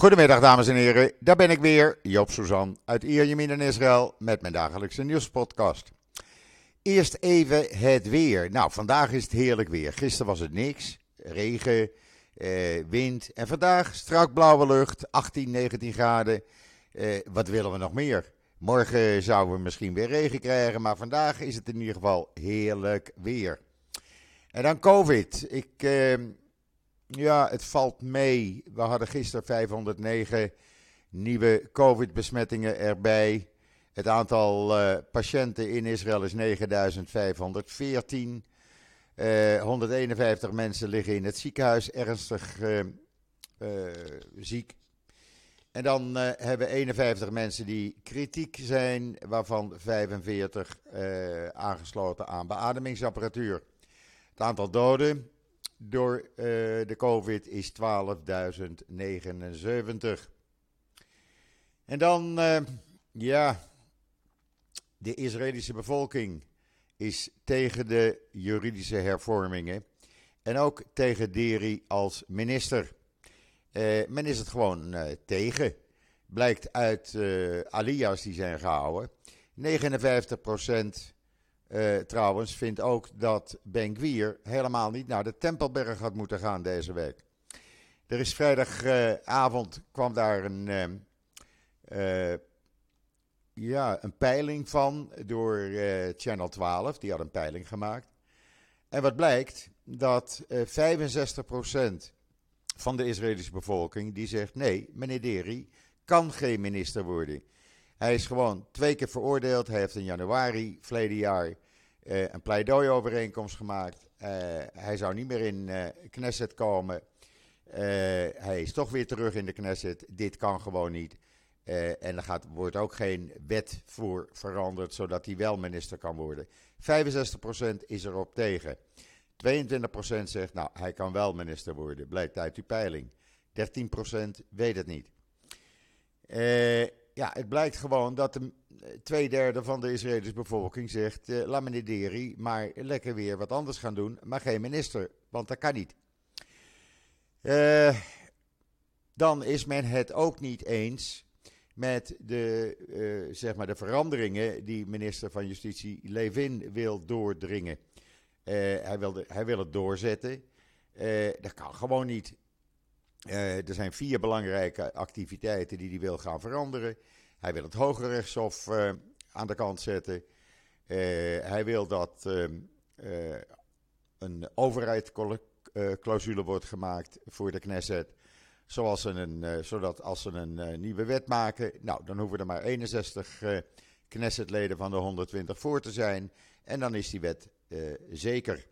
Goedemiddag dames en heren, daar ben ik weer, Joop Suzan uit Ierjemien in Israël met mijn dagelijkse nieuwspodcast. Eerst even het weer. Nou, vandaag is het heerlijk weer. Gisteren was het niks, regen, eh, wind en vandaag strak blauwe lucht, 18, 19 graden. Eh, wat willen we nog meer? Morgen zouden we misschien weer regen krijgen, maar vandaag is het in ieder geval heerlijk weer. En dan COVID. Ik... Eh, ja, het valt mee. We hadden gisteren 509 nieuwe COVID-besmettingen erbij. Het aantal uh, patiënten in Israël is 9514. Uh, 151 mensen liggen in het ziekenhuis ernstig uh, ziek. En dan hebben we 51 mensen die kritiek zijn, waarvan 45 aangesloten aan beademingsapparatuur. Het aantal doden door uh, de COVID is 12.079. En dan, uh, ja, de Israëlische bevolking is tegen de juridische hervormingen en ook tegen Deri als minister. Uh, men is het gewoon tegen. Blijkt uit alias die zijn gehouden. 59 procent uh, trouwens vindt ook dat Ben Gwier helemaal niet naar de Tempelberg had moeten gaan deze week. Er is vrijdagavond kwam daar een, uh, ja, een peiling van door Channel 12. Die had een peiling gemaakt. En wat blijkt? Dat 65% van de Israëlische bevolking die zegt nee, meneer Deri kan geen minister worden. Hij is gewoon twee keer veroordeeld. Hij heeft in januari verleden jaar uh, een pleidooiovereenkomst gemaakt. Uh, hij zou niet meer in uh, Knesset komen. hij is toch weer terug in de Knesset. Dit kan gewoon niet. en er gaat, wordt ook geen wet voor veranderd, zodat hij wel minister kan worden. 65% is erop tegen. 22% zegt, nou, hij kan wel minister worden, blijkt uit die peiling. 13% weet het niet. Ja, het blijkt gewoon dat de twee derde van de Israëlische bevolking zegt: uh, laat meneer Deri maar lekker weer wat anders gaan doen, maar geen minister, want dat kan niet. Uh, dan is men het ook niet eens met de, uh, zeg maar de veranderingen die minister van Justitie Levin wil doordringen. hij, wil hij wil het doorzetten. dat kan gewoon niet. Er zijn vier belangrijke activiteiten die hij wil gaan veranderen. Hij wil het Hoge Rechtshof uh, aan de kant zetten. Uh, hij wil dat uh, een overheidsclausule wordt gemaakt voor de Knesset. Zoals zodat als ze een nieuwe wet maken, nou, dan hoeven er maar 61 Knessetleden van de 120 voor te zijn. En dan is die wet zeker.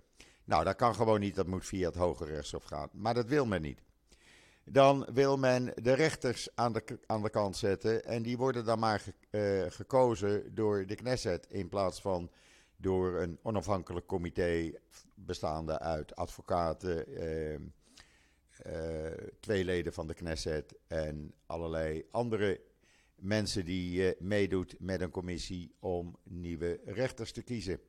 Nou, dat kan gewoon niet, dat moet via het Hoge Rechtshof gaan. Maar dat wil men niet dan wil men de rechters aan de, kant zetten. En die worden dan maar uh, gekozen door de Knesset in plaats van door een onafhankelijk comité bestaande uit advocaten, uh, twee leden van de Knesset en allerlei andere mensen die meedoet met een commissie om nieuwe rechters te kiezen.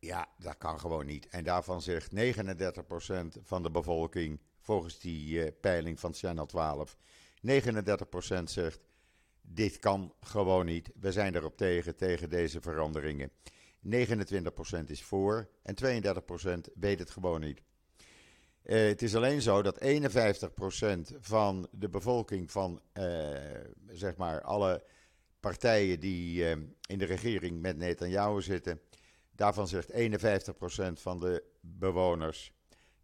Ja, dat kan gewoon niet. En daarvan zegt 39% van de bevolking, volgens die uh, peiling van Channel 12, 39% zegt: dit kan gewoon niet. We zijn erop tegen, tegen deze veranderingen. 29% is voor en 32% weet het gewoon niet. Uh, het is alleen zo dat 51% van de bevolking van uh, zeg maar alle partijen die in de regering met Netanyahu zitten, Daarvan zegt 51% van de bewoners: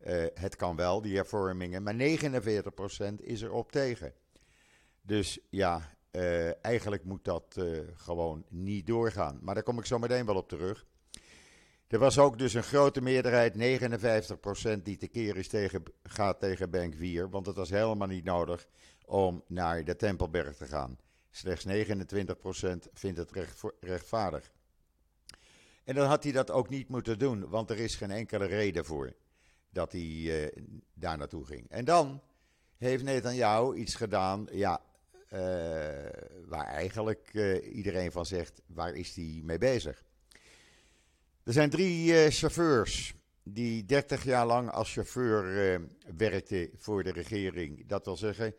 uh, het kan wel, die hervormingen. Maar 49% is erop tegen. Dus ja, uh, eigenlijk moet dat uh, gewoon niet doorgaan. Maar daar kom ik zo meteen wel op terug. Er was ook dus een grote meerderheid, 59%, die tekeer is tegen, gaat tegen Bank 4. Want het was helemaal niet nodig om naar de Tempelberg te gaan. Slechts 29% vindt het recht, rechtvaardig. En dan had hij dat ook niet moeten doen, want er is geen enkele reden voor dat hij uh, daar naartoe ging. En dan heeft Netanyahu iets gedaan, ja, uh, waar eigenlijk uh, iedereen van zegt, waar is hij mee bezig? Er zijn drie chauffeurs die 30 jaar lang als chauffeur uh, werkte voor de regering. Dat wil zeggen,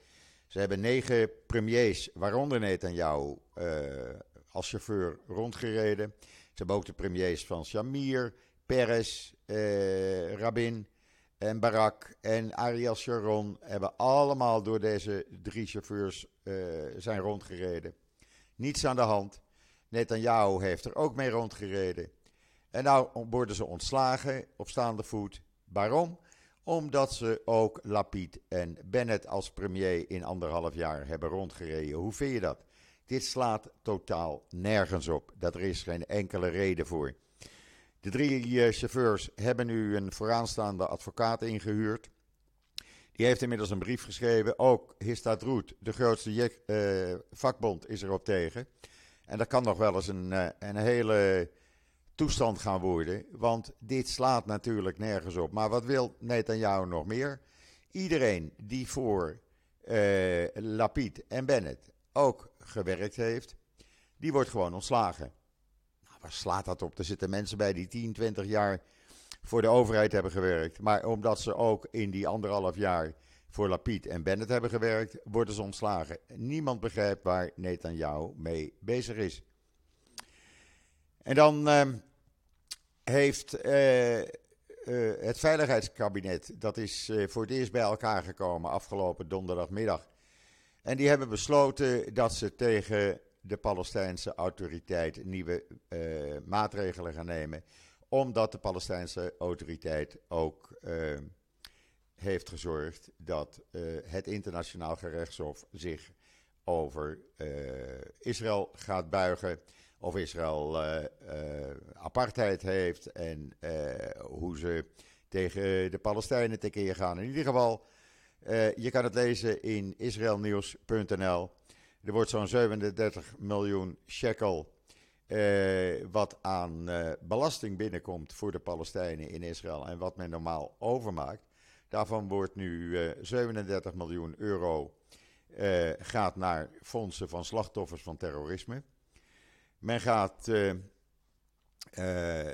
ze hebben negen premiers, waaronder Netanyahu, als chauffeur rondgereden. Hebben ook de premiers van Shamir, Peres, uh, Rabin en Barak en Ariel Sharon hebben allemaal door deze drie chauffeurs zijn rondgereden. Niets aan de hand. Netanyahu heeft er ook mee rondgereden. En nou worden ze ontslagen op staande voet. Waarom? Omdat ze ook Lapid en Bennett als premier in anderhalf jaar hebben rondgereden. Hoe vind je dat? Dit slaat totaal nergens op. Dat er is geen enkele reden voor. De drie eh, chauffeurs hebben nu een vooraanstaande advocaat ingehuurd. Die heeft inmiddels een brief geschreven. Ook Histadroet, de grootste uh, vakbond, is erop tegen. En dat kan nog wel eens een, uh, een hele toestand gaan worden. Want dit slaat natuurlijk nergens op. Maar wat wil Netanyahu nog meer? Iedereen die voor uh, Lapid en Bennett ook gewerkt heeft, die wordt gewoon ontslagen. Nou, waar slaat dat op? Er zitten mensen bij die 10, 20 jaar voor de overheid hebben gewerkt. Maar omdat ze ook in die anderhalf jaar voor Lapid en Bennett hebben gewerkt, worden ze ontslagen. Niemand begrijpt waar Netanyahu mee bezig is. En dan uh, heeft uh, uh, het Veiligheidskabinet, dat is eh, voor het eerst bij elkaar gekomen afgelopen donderdagmiddag. En die hebben besloten dat ze tegen de Palestijnse autoriteit nieuwe maatregelen gaan nemen. Omdat de Palestijnse autoriteit ook heeft gezorgd dat het internationaal gerechtshof zich over Israël gaat buigen of Israël apartheid heeft en hoe ze tegen de Palestijnen tekeer gaan. In ieder geval, je kan het lezen in israelnieuws.nl. Er wordt zo'n 37 miljoen shekel wat aan belasting binnenkomt voor de Palestijnen in Israël en wat men normaal overmaakt. Daarvan wordt nu 37 miljoen euro gaat naar fondsen van slachtoffers van terrorisme. Men gaat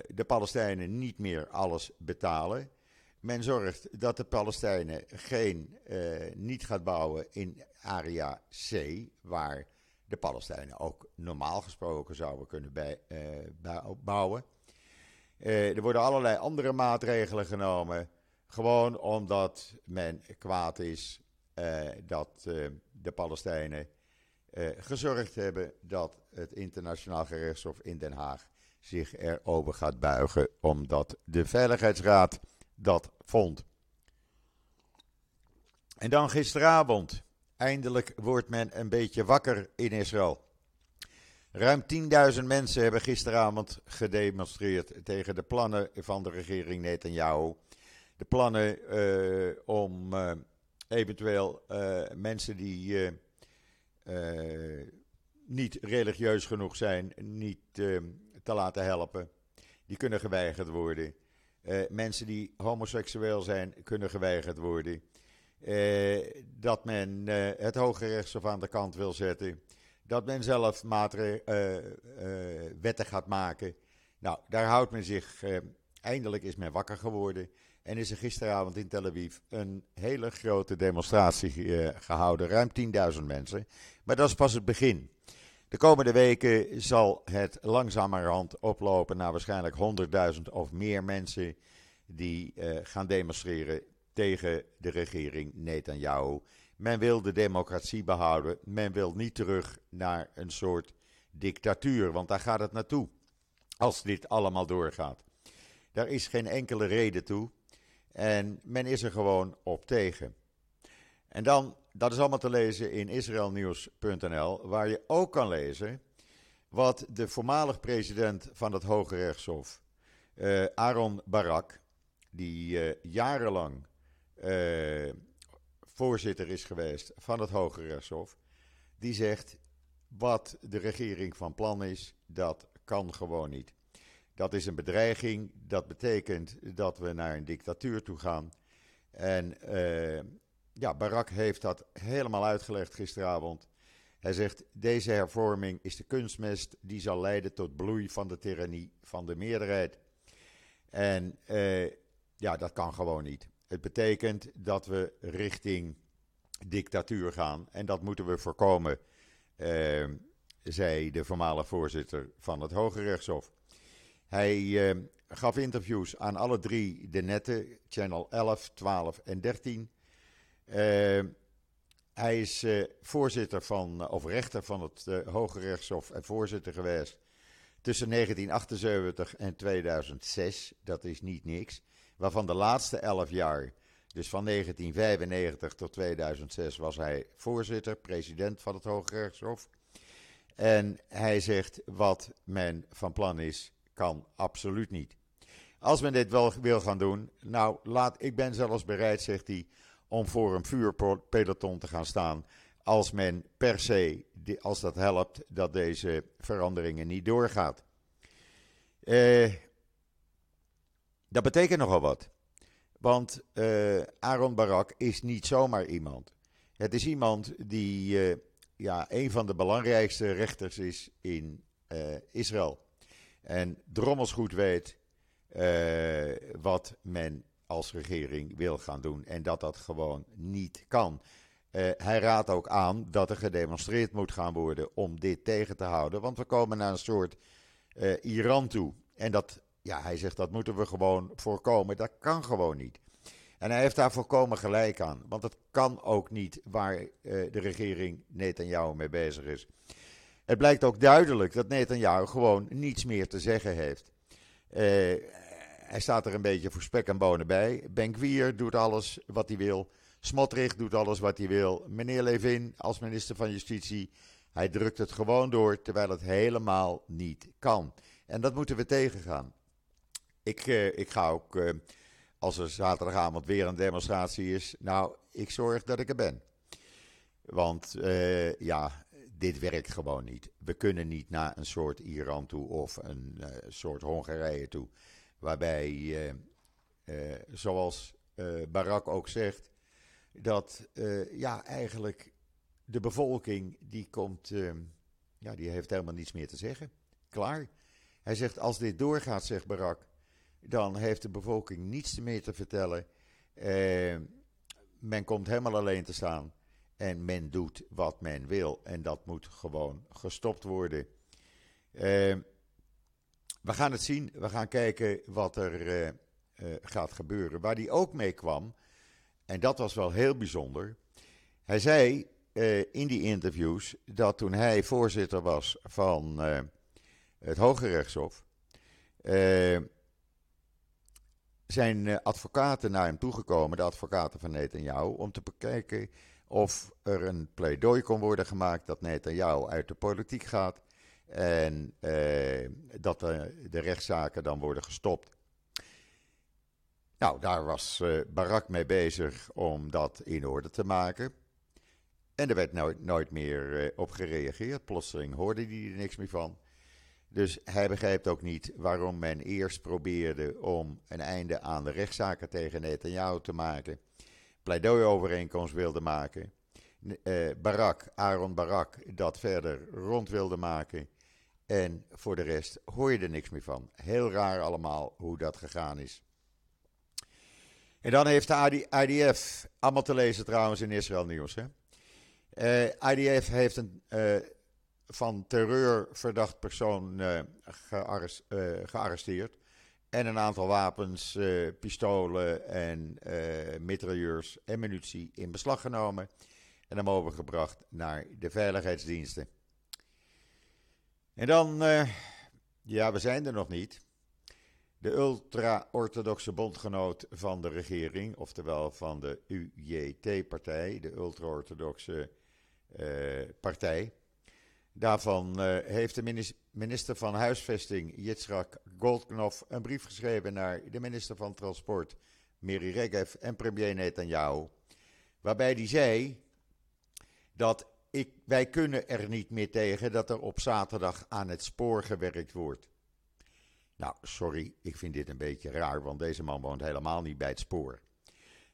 de Palestijnen niet meer alles betalen. Men zorgt dat de Palestijnen geen, uh, niet gaat bouwen in area C, waar de Palestijnen ook normaal gesproken zouden kunnen bij, bouwen. er worden allerlei andere maatregelen genomen, gewoon omdat men kwaad is dat de Palestijnen gezorgd hebben dat het internationaal gerechtshof in Den Haag zich erover gaat buigen, omdat de Veiligheidsraad dat vond. En dan gisteravond. Eindelijk wordt men een beetje wakker in Israël. Ruim 10.000 mensen hebben gisteravond gedemonstreerd tegen de plannen van de regering Netanyahu. De plannen uh, om uh, eventueel mensen die niet religieus genoeg zijn, niet te laten helpen. Die kunnen geweigerd worden. Uh, mensen die homoseksueel zijn, kunnen geweigerd worden. dat men het Hoge Rechtshof aan de kant wil zetten. Dat men zelf wetten gaat maken. Nou, daar houdt men zich. eindelijk is men wakker geworden. En is er gisteravond in Tel Aviv een hele grote demonstratie eh, gehouden, ruim 10.000 mensen. Maar dat is pas het begin. De komende weken zal het langzamerhand oplopen naar waarschijnlijk 100.000 of meer mensen die uh, gaan demonstreren tegen de regering Netanyahu. Men wil de democratie behouden. Men wil niet terug naar een soort dictatuur, want daar gaat het naartoe. Als dit allemaal doorgaat. Daar is geen enkele reden toe. En men is er gewoon op tegen. En dan, dat is allemaal te lezen in israelnieuws.nl, waar je ook kan lezen wat de voormalig president van het Hoge Rechtshof, uh, Aaron Barak, die uh, jarenlang uh, voorzitter is geweest van het Hoge Rechtshof, die zegt wat de regering van plan is, dat kan gewoon niet. Dat is een bedreiging. Dat betekent dat we naar een dictatuur toe gaan. En ja, Barak heeft dat helemaal uitgelegd gisteravond. Hij zegt: deze hervorming is de kunstmest die zal leiden tot bloei van de tirannie van de meerderheid. En uh, ja, dat kan gewoon niet. Het betekent dat we richting dictatuur gaan en dat moeten we voorkomen, uh, zei de voormalige voorzitter van het Hoge Rechtshof. Hij uh, gaf interviews aan alle drie de netten, channel 11, 12 en 13. Uh, hij is uh, voorzitter van, of rechter van het Hoge Rechtshof en voorzitter geweest tussen 1978 en 2006. Dat is niet niks. Waarvan de laatste 11 jaar, dus van 1995 tot 2006, was hij voorzitter, president van het Hoge Rechtshof. En hij zegt wat men van plan is, kan absoluut niet. Als men dit wel wil gaan doen, nou, laat, ik ben zelfs bereid, zegt hij, om voor een vuurpeloton te gaan staan. Als men per se, als dat helpt, dat deze veranderingen niet doorgaat. Eh, dat betekent nogal wat. Want uh, Aaron Barak is niet zomaar iemand. Het is iemand die uh, ja, een van de belangrijkste rechters is in uh, Israël. En drommels goed weet wat men als regering wil gaan doen. En dat dat gewoon niet kan. Uh, hij raadt ook aan dat er gedemonstreerd moet gaan worden om dit tegen te houden. Want we komen naar een soort uh, Iran toe. En dat, ja, hij zegt dat moeten we gewoon voorkomen. Dat kan gewoon niet. En hij heeft daar volkomen gelijk aan. Want het kan ook niet waar uh, de regering Netanyahu mee bezig is. Het blijkt ook duidelijk dat Netanyahu gewoon niets meer te zeggen heeft. Hij staat er een beetje voor spek en bonen bij. Benkwier doet alles wat hij wil. Smotrich doet alles wat hij wil. Meneer Levin als minister van Justitie, hij drukt het gewoon door terwijl het helemaal niet kan. En dat moeten we tegengaan. Ik, uh, ik ga ook, uh, als er zaterdagavond weer een demonstratie is, nou, ik zorg dat ik er ben. Want uh, ja, dit werkt gewoon niet. We kunnen niet naar een soort Iran toe of een soort Hongarije toe waarbij, uh, uh, zoals uh, Barak ook zegt, dat ja, eigenlijk de bevolking die komt, ja, die heeft helemaal niets meer te zeggen. Klaar. Hij zegt, als dit doorgaat, zegt Barak, dan heeft de bevolking niets meer te vertellen. men komt helemaal alleen te staan en men doet wat men wil. En dat moet gewoon gestopt worden. We gaan het zien. We gaan kijken wat er uh, uh, gaat gebeuren. Waar hij ook mee kwam, en dat was wel heel bijzonder. Hij zei uh, in die interviews dat toen hij voorzitter was van het Hoge Rechtshof, zijn advocaten naar hem toegekomen, de advocaten van Netanyahu, om te bekijken of er een pleidooi kon worden gemaakt dat Netanyahu uit de politiek gaat en eh, dat de, de, rechtszaken dan worden gestopt. Nou, daar was eh, Barak mee bezig om dat in orde te maken. En er werd nooit, meer eh, op gereageerd. Plotseling hoorde hij er niks meer van. Dus hij begrijpt ook niet waarom men eerst probeerde om een einde aan de rechtszaken tegen Netanyahu te maken. Pleidooi-overeenkomst wilde maken. Uh, Barak, Aaron Barak, dat verder rond wilde maken. En voor de rest hoor je er niks meer van. Heel raar allemaal hoe dat gegaan is. En dan heeft de IDF, allemaal te lezen trouwens in Israël Nieuws. Hè? Uh, eh, IDF heeft een uh, van terreur verdacht persoon gearrest, gearresteerd. En een aantal wapens, pistolen en mitrailleurs en munitie in beslag genomen. En hem overgebracht naar de veiligheidsdiensten. En dan, uh, ja, we zijn er nog niet. De ultra-orthodoxe bondgenoot van de regering, oftewel van de UJT-partij, de ultra-orthodoxe uh, partij. Daarvan uh, heeft de minister van Huisvesting, Yitzhak Goldknopf, een brief geschreven naar de minister van Transport, Miri Regev, en premier Netanyahu. Waarbij hij zei dat ik, wij kunnen er niet meer tegen dat er op zaterdag aan het spoor gewerkt wordt. Nou, sorry, ik vind dit een beetje raar, want deze man woont helemaal niet bij het spoor.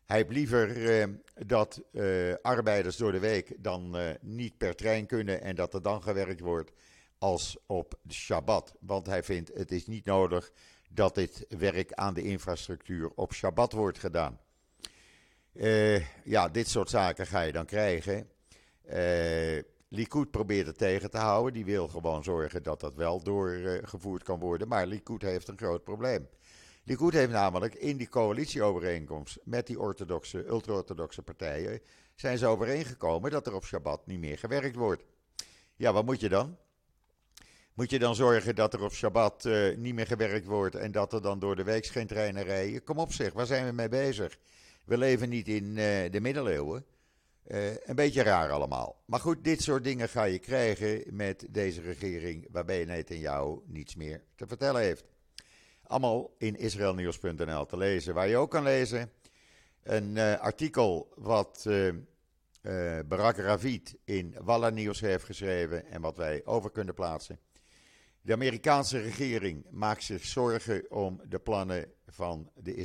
Hij heeft liever eh, dat eh, arbeiders door de week dan eh, niet per trein kunnen en dat er dan gewerkt wordt als op Shabbat. Want hij vindt het is niet nodig dat dit werk aan de infrastructuur op Shabbat wordt gedaan. Uh, ja, dit soort zaken ga je dan krijgen. Uh, Likud probeert het tegen te houden. Die wil gewoon zorgen dat dat wel doorgevoerd kan worden. Maar Likud heeft een groot probleem. Likud heeft namelijk in die coalitieovereenkomst met die orthodoxe, ultra-orthodoxe partijen. zijn ze overeengekomen dat er op Shabbat niet meer gewerkt wordt. Ja, wat moet je dan? Moet je dan zorgen dat er op Shabbat uh, niet meer gewerkt wordt en dat er dan door de week geen treinen rijden? Kom op zeg, waar zijn we mee bezig? We leven niet in uh, de middeleeuwen. Uh, een beetje raar allemaal. Maar goed, dit soort dingen ga je krijgen met deze regering waarbij jou niets meer te vertellen heeft. Allemaal in israelnieuws.nl te lezen. Waar je ook kan lezen een artikel wat Barak Ravid in Walla Nieuws heeft geschreven en wat wij over kunnen plaatsen. De Amerikaanse regering maakt zich zorgen om de plannen van de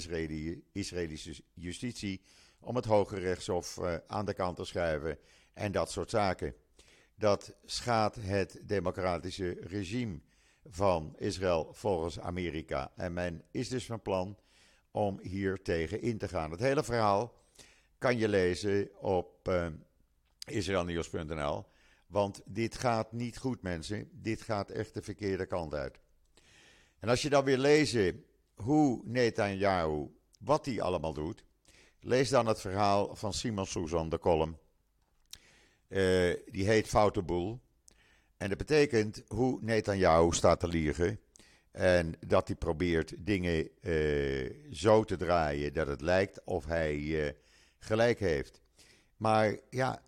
Israëlische justitie om het Hoge Rechtshof uh, aan de kant te schuiven en dat soort zaken. Dat schaadt het democratische regime van Israël volgens Amerika. En men is dus van plan om hier tegen in te gaan. Het hele verhaal kan je lezen op uh, israelnieuws.nl. Want dit gaat niet goed, mensen. Dit gaat echt de verkeerde kant uit. En als je dan weer lezen hoe Netanyahu, wat hij allemaal doet, lees dan het verhaal van Simon Susan, de column. Uh, die heet Foute Boel. En dat betekent hoe Netanyahu staat te liegen. En dat hij probeert dingen uh, zo te draaien dat het lijkt of hij uh, gelijk heeft. Maar ja,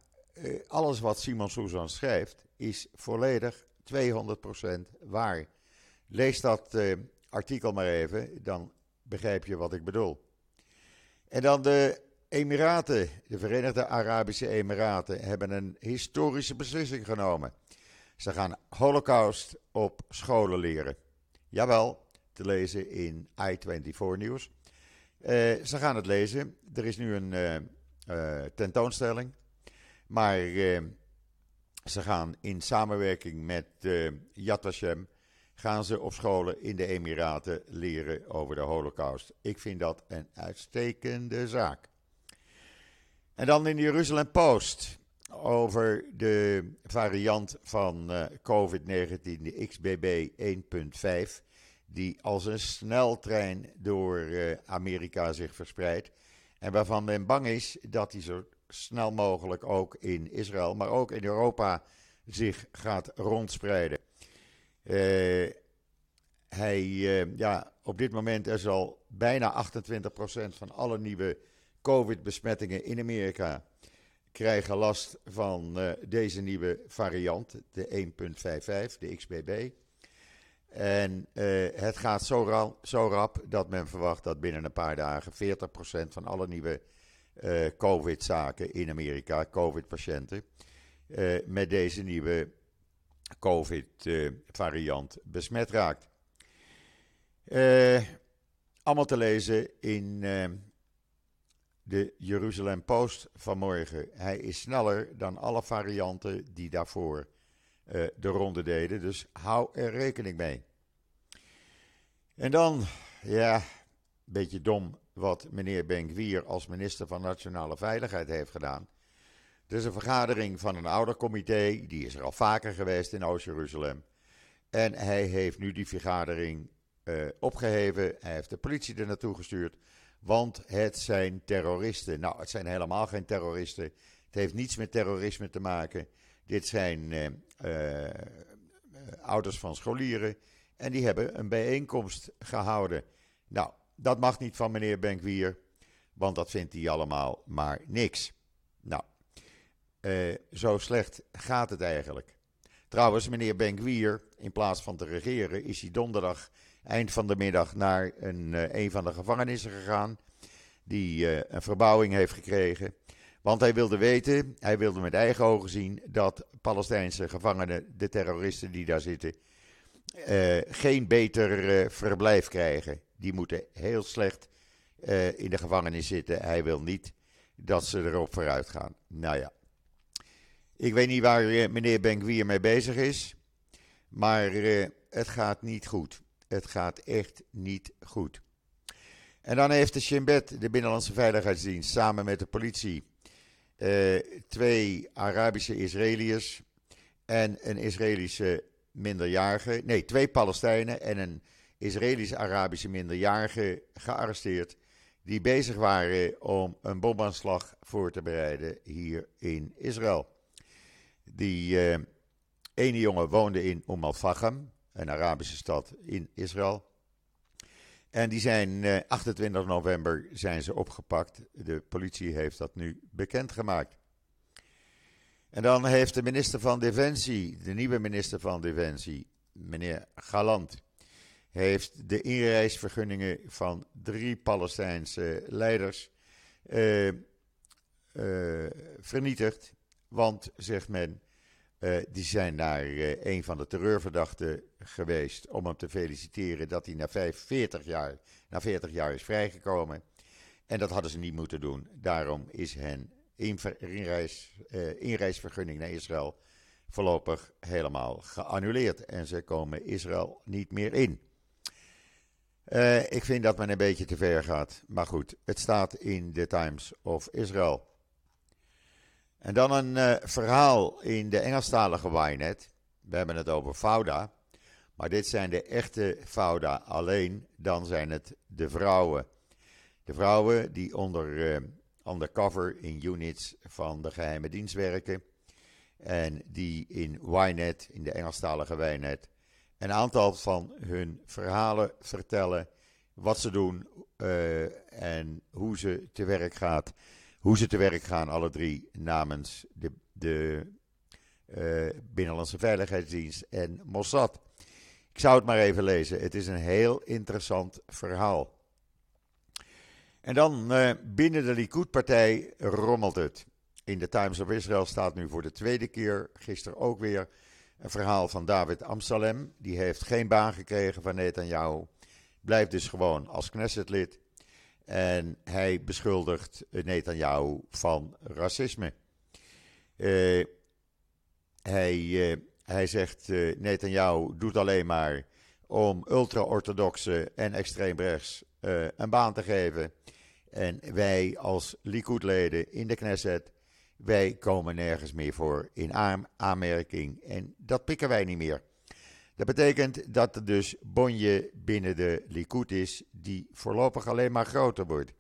alles wat Simon Susan schrijft is volledig 200% waar. Lees dat artikel maar even, dan begrijp je wat ik bedoel. En dan de Emiraten, de Verenigde Arabische Emiraten, hebben een historische beslissing genomen. Ze gaan Holocaust op scholen leren. Jawel, te lezen in I24 Nieuws. Uh, ze gaan het lezen. Er is nu een tentoonstelling maar ze gaan in samenwerking met Yad Vashem, gaan ze op scholen in de Emiraten leren over de Holocaust. Ik vind dat een uitstekende zaak. En dan in de Jeruzalem Post over de variant van uh, COVID-19, de XBB 1.5, die als een sneltrein door uh, Amerika zich verspreidt. En waarvan men bang is dat die zo snel mogelijk ook in Israël, maar ook in Europa zich gaat rondspreiden. Uh, hij, uh, ja, op dit moment is al bijna 28% van alle nieuwe COVID-besmettingen in Amerika krijgen last van uh, deze nieuwe variant, de 1.55, de XBB. En het gaat zo, zo rap dat men verwacht dat binnen een paar dagen 40% van alle nieuwe COVID-zaken in Amerika, COVID-patiënten, met deze nieuwe COVID-variant besmet raakt. Uh, allemaal te lezen in de Jeruzalem Post vanmorgen. Hij is sneller dan alle varianten die daarvoor de ronde deden, dus hou er rekening mee. En dan, ja, beetje dom wat meneer Benkwier als minister van Nationale Veiligheid heeft gedaan. Er is een vergadering van een oudercomité, die is er al vaker geweest in Oost-Jeruzalem. En hij heeft nu die vergadering uh, opgeheven. Hij heeft de politie er naartoe gestuurd, want het zijn terroristen. Nou, het zijn helemaal geen terroristen. Het heeft niets met terrorisme te maken. Dit zijn uh, uh, ouders van scholieren en die hebben een bijeenkomst gehouden. Nou, dat mag niet van meneer Benkwier, want dat vindt hij allemaal maar niks. Uh, zo slecht gaat het eigenlijk. Trouwens, meneer Benkwier, in plaats van te regeren, is hij donderdag eind van de middag naar een, uh, een van de gevangenissen gegaan. Die uh, een verbouwing heeft gekregen. Want hij wilde weten, hij wilde met eigen ogen zien dat Palestijnse gevangenen, de terroristen die daar zitten, geen beter verblijf krijgen die moeten heel slecht in de gevangenis zitten. Hij wil niet dat ze erop vooruit gaan. Nou ja. Ik weet niet waar uh, meneer Benkwier mee bezig is. Maar uh, het gaat niet goed. Het gaat echt niet goed. En dan heeft de Shin Bet, de Binnenlandse Veiligheidsdienst, samen met de politie uh, twee Arabische Israëliërs en een Israëlische minderjarige, nee, twee Palestijnen en een Israëlisch-Arabische minderjarige gearresteerd. Die bezig waren om een bomaanslag voor te bereiden hier in Israël. Die uh, ene jongen woonde in Umm al-Faham, een Arabische stad in Israël. En die zijn uh, 28 november zijn ze opgepakt. De politie heeft dat nu bekendgemaakt. En dan heeft de minister van Defensie, de nieuwe minister van Defensie, meneer Galant, heeft de inreisvergunningen van drie Palestijnse leiders uh, vernietigd. Want, zegt men, uh, die zijn naar een van de terreurverdachten geweest om hem te feliciteren dat hij na 40 jaar, na 40 jaar is vrijgekomen. En dat hadden ze niet moeten doen. Daarom is hen inreis, inreisvergunning naar Israël voorlopig helemaal geannuleerd. En ze komen Israël niet meer in. Ik vind dat men een beetje te ver gaat. Maar goed, het staat in the Times of Israel. En dan een uh, verhaal in de Engelstalige Wynet. We hebben het over Fauda. Maar dit zijn de echte Fauda alleen. Dan zijn het de vrouwen. De vrouwen die onder uh, undercover in units van de geheime dienst werken. En die in Wynet, in de Engelstalige Wynet, een aantal van hun verhalen vertellen. Wat ze doen uh, en hoe ze te werk gaat. Hoe ze te werk gaan, alle drie, namens de, de uh, Binnenlandse Veiligheidsdienst en Mossad. Ik zou het maar even lezen. Het is een heel interessant verhaal. En dan uh, binnen de Likud-partij rommelt het. In de Times of Israel staat nu voor de tweede keer, gisteren ook weer, een verhaal van David Amsalem. Die heeft geen baan gekregen van Netanyahu. Blijft dus gewoon als Knessetlid. En hij beschuldigt Netanyahu van racisme. Uh, hij, uh, hij zegt uh, Netanyahu doet alleen maar om ultra-orthodoxe en extreemrechts een baan te geven. En wij als Likud-leden in de Knesset wij komen nergens meer voor in aanmerking en dat pikken wij niet meer. Dat betekent dat er dus bonje binnen de Likud is die voorlopig alleen maar groter wordt.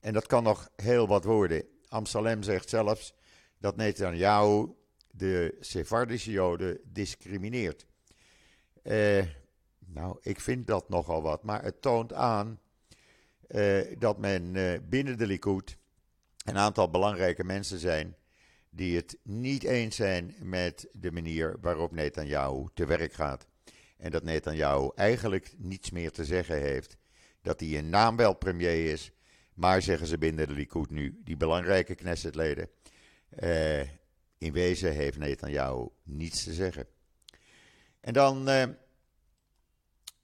En dat kan nog heel wat worden. Amsterdam zegt zelfs dat Netanyahu de Sephardische Joden discrimineert. Eh, nou, ik vind dat nogal wat, maar het toont aan eh, dat men eh, binnen de Likud een aantal belangrijke mensen zijn die het niet eens zijn met de manier waarop Netanyahu te werk gaat. En dat Netanyahu eigenlijk niets meer te zeggen heeft. Dat hij in naam wel premier is, maar zeggen ze binnen de Likud nu, die belangrijke Knessetleden. Uh, in wezen heeft Netanyahu niets te zeggen. En dan uh,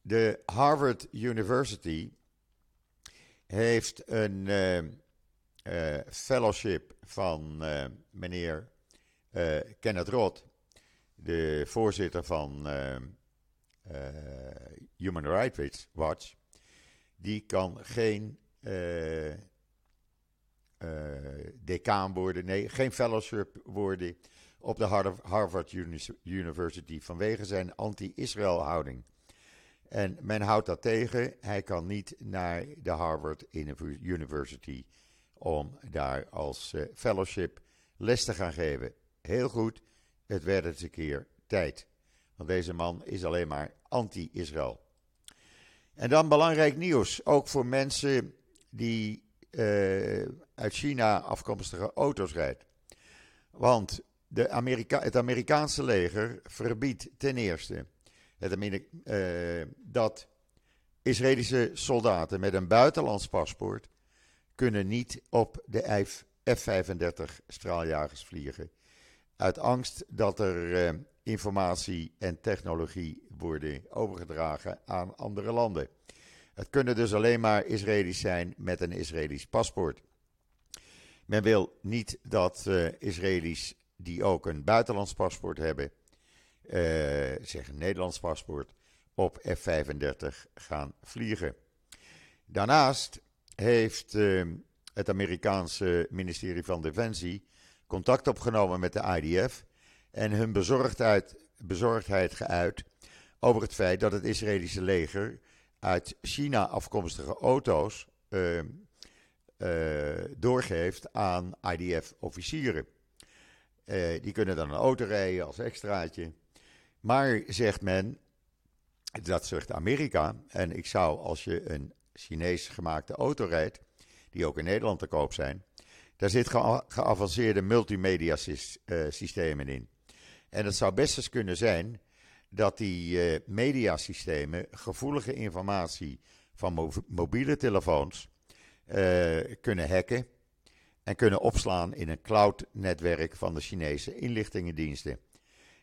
de Harvard University heeft een uh, uh, fellowship van uh, meneer uh, Kenneth Roth, de voorzitter van Human Rights Watch, die kan geen decaan worden, nee, geen fellowship worden op de Harvard University vanwege zijn anti-Israël houding. En men houdt dat tegen. Hij kan niet naar de Harvard University om daar als uh, fellowship les te gaan geven. Heel goed, het werd eens een keer tijd. Want deze man is alleen maar anti-Israël. En dan belangrijk nieuws, ook voor mensen die uh, uit China afkomstige auto's rijden. Want de Amerika het Amerikaanse leger verbiedt ten eerste uh, dat Israëlische soldaten met een buitenlands paspoort kunnen niet op de F-35 straaljagers vliegen. Uit angst dat er eh, informatie en technologie worden overgedragen aan andere landen. Het kunnen dus alleen maar Israëli's zijn met een Israëlisch paspoort. Men wil niet dat uh, Israëli's die ook een buitenlands paspoort hebben, uh, zeg een Nederlands paspoort, op F-35 gaan vliegen. Daarnaast heeft ehm, het Amerikaanse ministerie van Defensie contact opgenomen met de IDF en hun bezorgdheid, bezorgdheid geuit over het feit dat het Israëlische leger uit China afkomstige auto's uh, doorgeeft aan IDF-officieren. Uh, die kunnen dan een auto rijden als extraatje. Maar zegt men, dat zegt Amerika, en ik zou als je een Chinees gemaakte auto rijdt, die ook in Nederland te koop zijn, daar zit geavanceerde multimedia systemen in. En het zou best eens kunnen zijn dat die uh, mediasystemen gevoelige informatie van mobiele telefoons uh, kunnen hacken en kunnen opslaan in een cloud-netwerk van de Chinese inlichtingendiensten.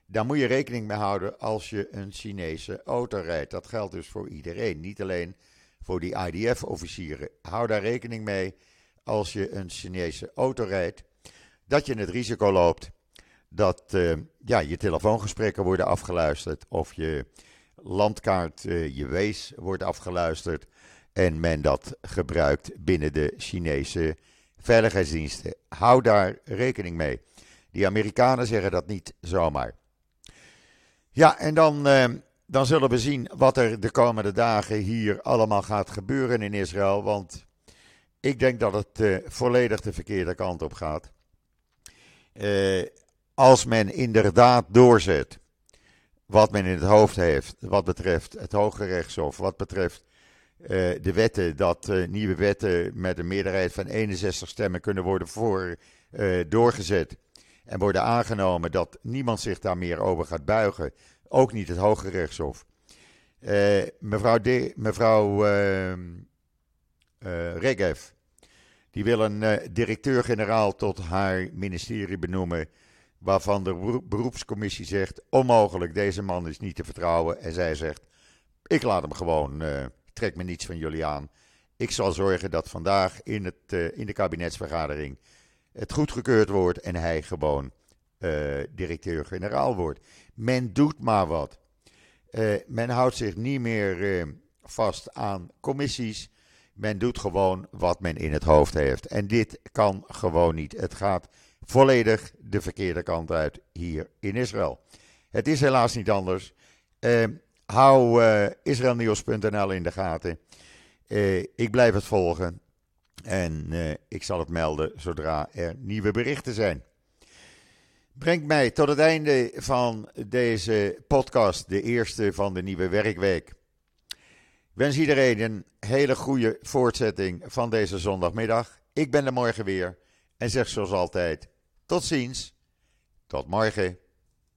Daar moet je rekening mee houden als je een Chinese auto rijdt. Dat geldt dus voor iedereen, niet alleen voor die IDF-officieren. Hou daar rekening mee als je een Chinese auto rijdt, dat je het risico loopt dat uh, ja, je telefoongesprekken worden afgeluisterd of je landkaart, uh, je wees wordt afgeluisterd en men dat gebruikt binnen de Chinese veiligheidsdiensten. Hou daar rekening mee. Die Amerikanen zeggen dat niet zomaar. Ja, en dan, uh, dan zullen we zien wat er de komende dagen hier allemaal gaat gebeuren in Israël. Want ik denk dat het volledig de verkeerde kant op gaat. Uh, als men inderdaad doorzet wat men in het hoofd heeft, wat betreft het Hoge Rechtshof, wat betreft uh, de wetten, dat nieuwe wetten met een meerderheid van 61 stemmen kunnen worden voor, doorgezet en worden aangenomen, dat niemand zich daar meer over gaat buigen, ook niet het Hoge Rechtshof. mevrouw de, mevrouw ehm, Regev, die wil een directeur-generaal tot haar ministerie benoemen waarvan de beroepscommissie zegt: onmogelijk, deze man is niet te vertrouwen. En zij zegt: ik laat hem gewoon, uh, trek me niets van jullie aan. Ik zal zorgen dat vandaag in, het, uh, in de kabinetsvergadering het goedgekeurd wordt en hij gewoon uh, directeur-generaal wordt. Men doet maar wat. men houdt zich niet meer vast aan commissies. Men doet gewoon wat men in het hoofd heeft. En dit kan gewoon niet. Het gaat volledig de verkeerde kant uit hier in Israël. Het is helaas niet anders. Hou israelnieuws.nl in de gaten. Ik blijf het volgen. En ik zal het melden zodra er nieuwe berichten zijn. Brengt mij tot het einde van deze podcast, de eerste van de nieuwe werkweek. Ik wens iedereen een hele goede voortzetting van deze zondagmiddag. Ik ben er morgen weer en zeg zoals altijd tot ziens. Tot morgen.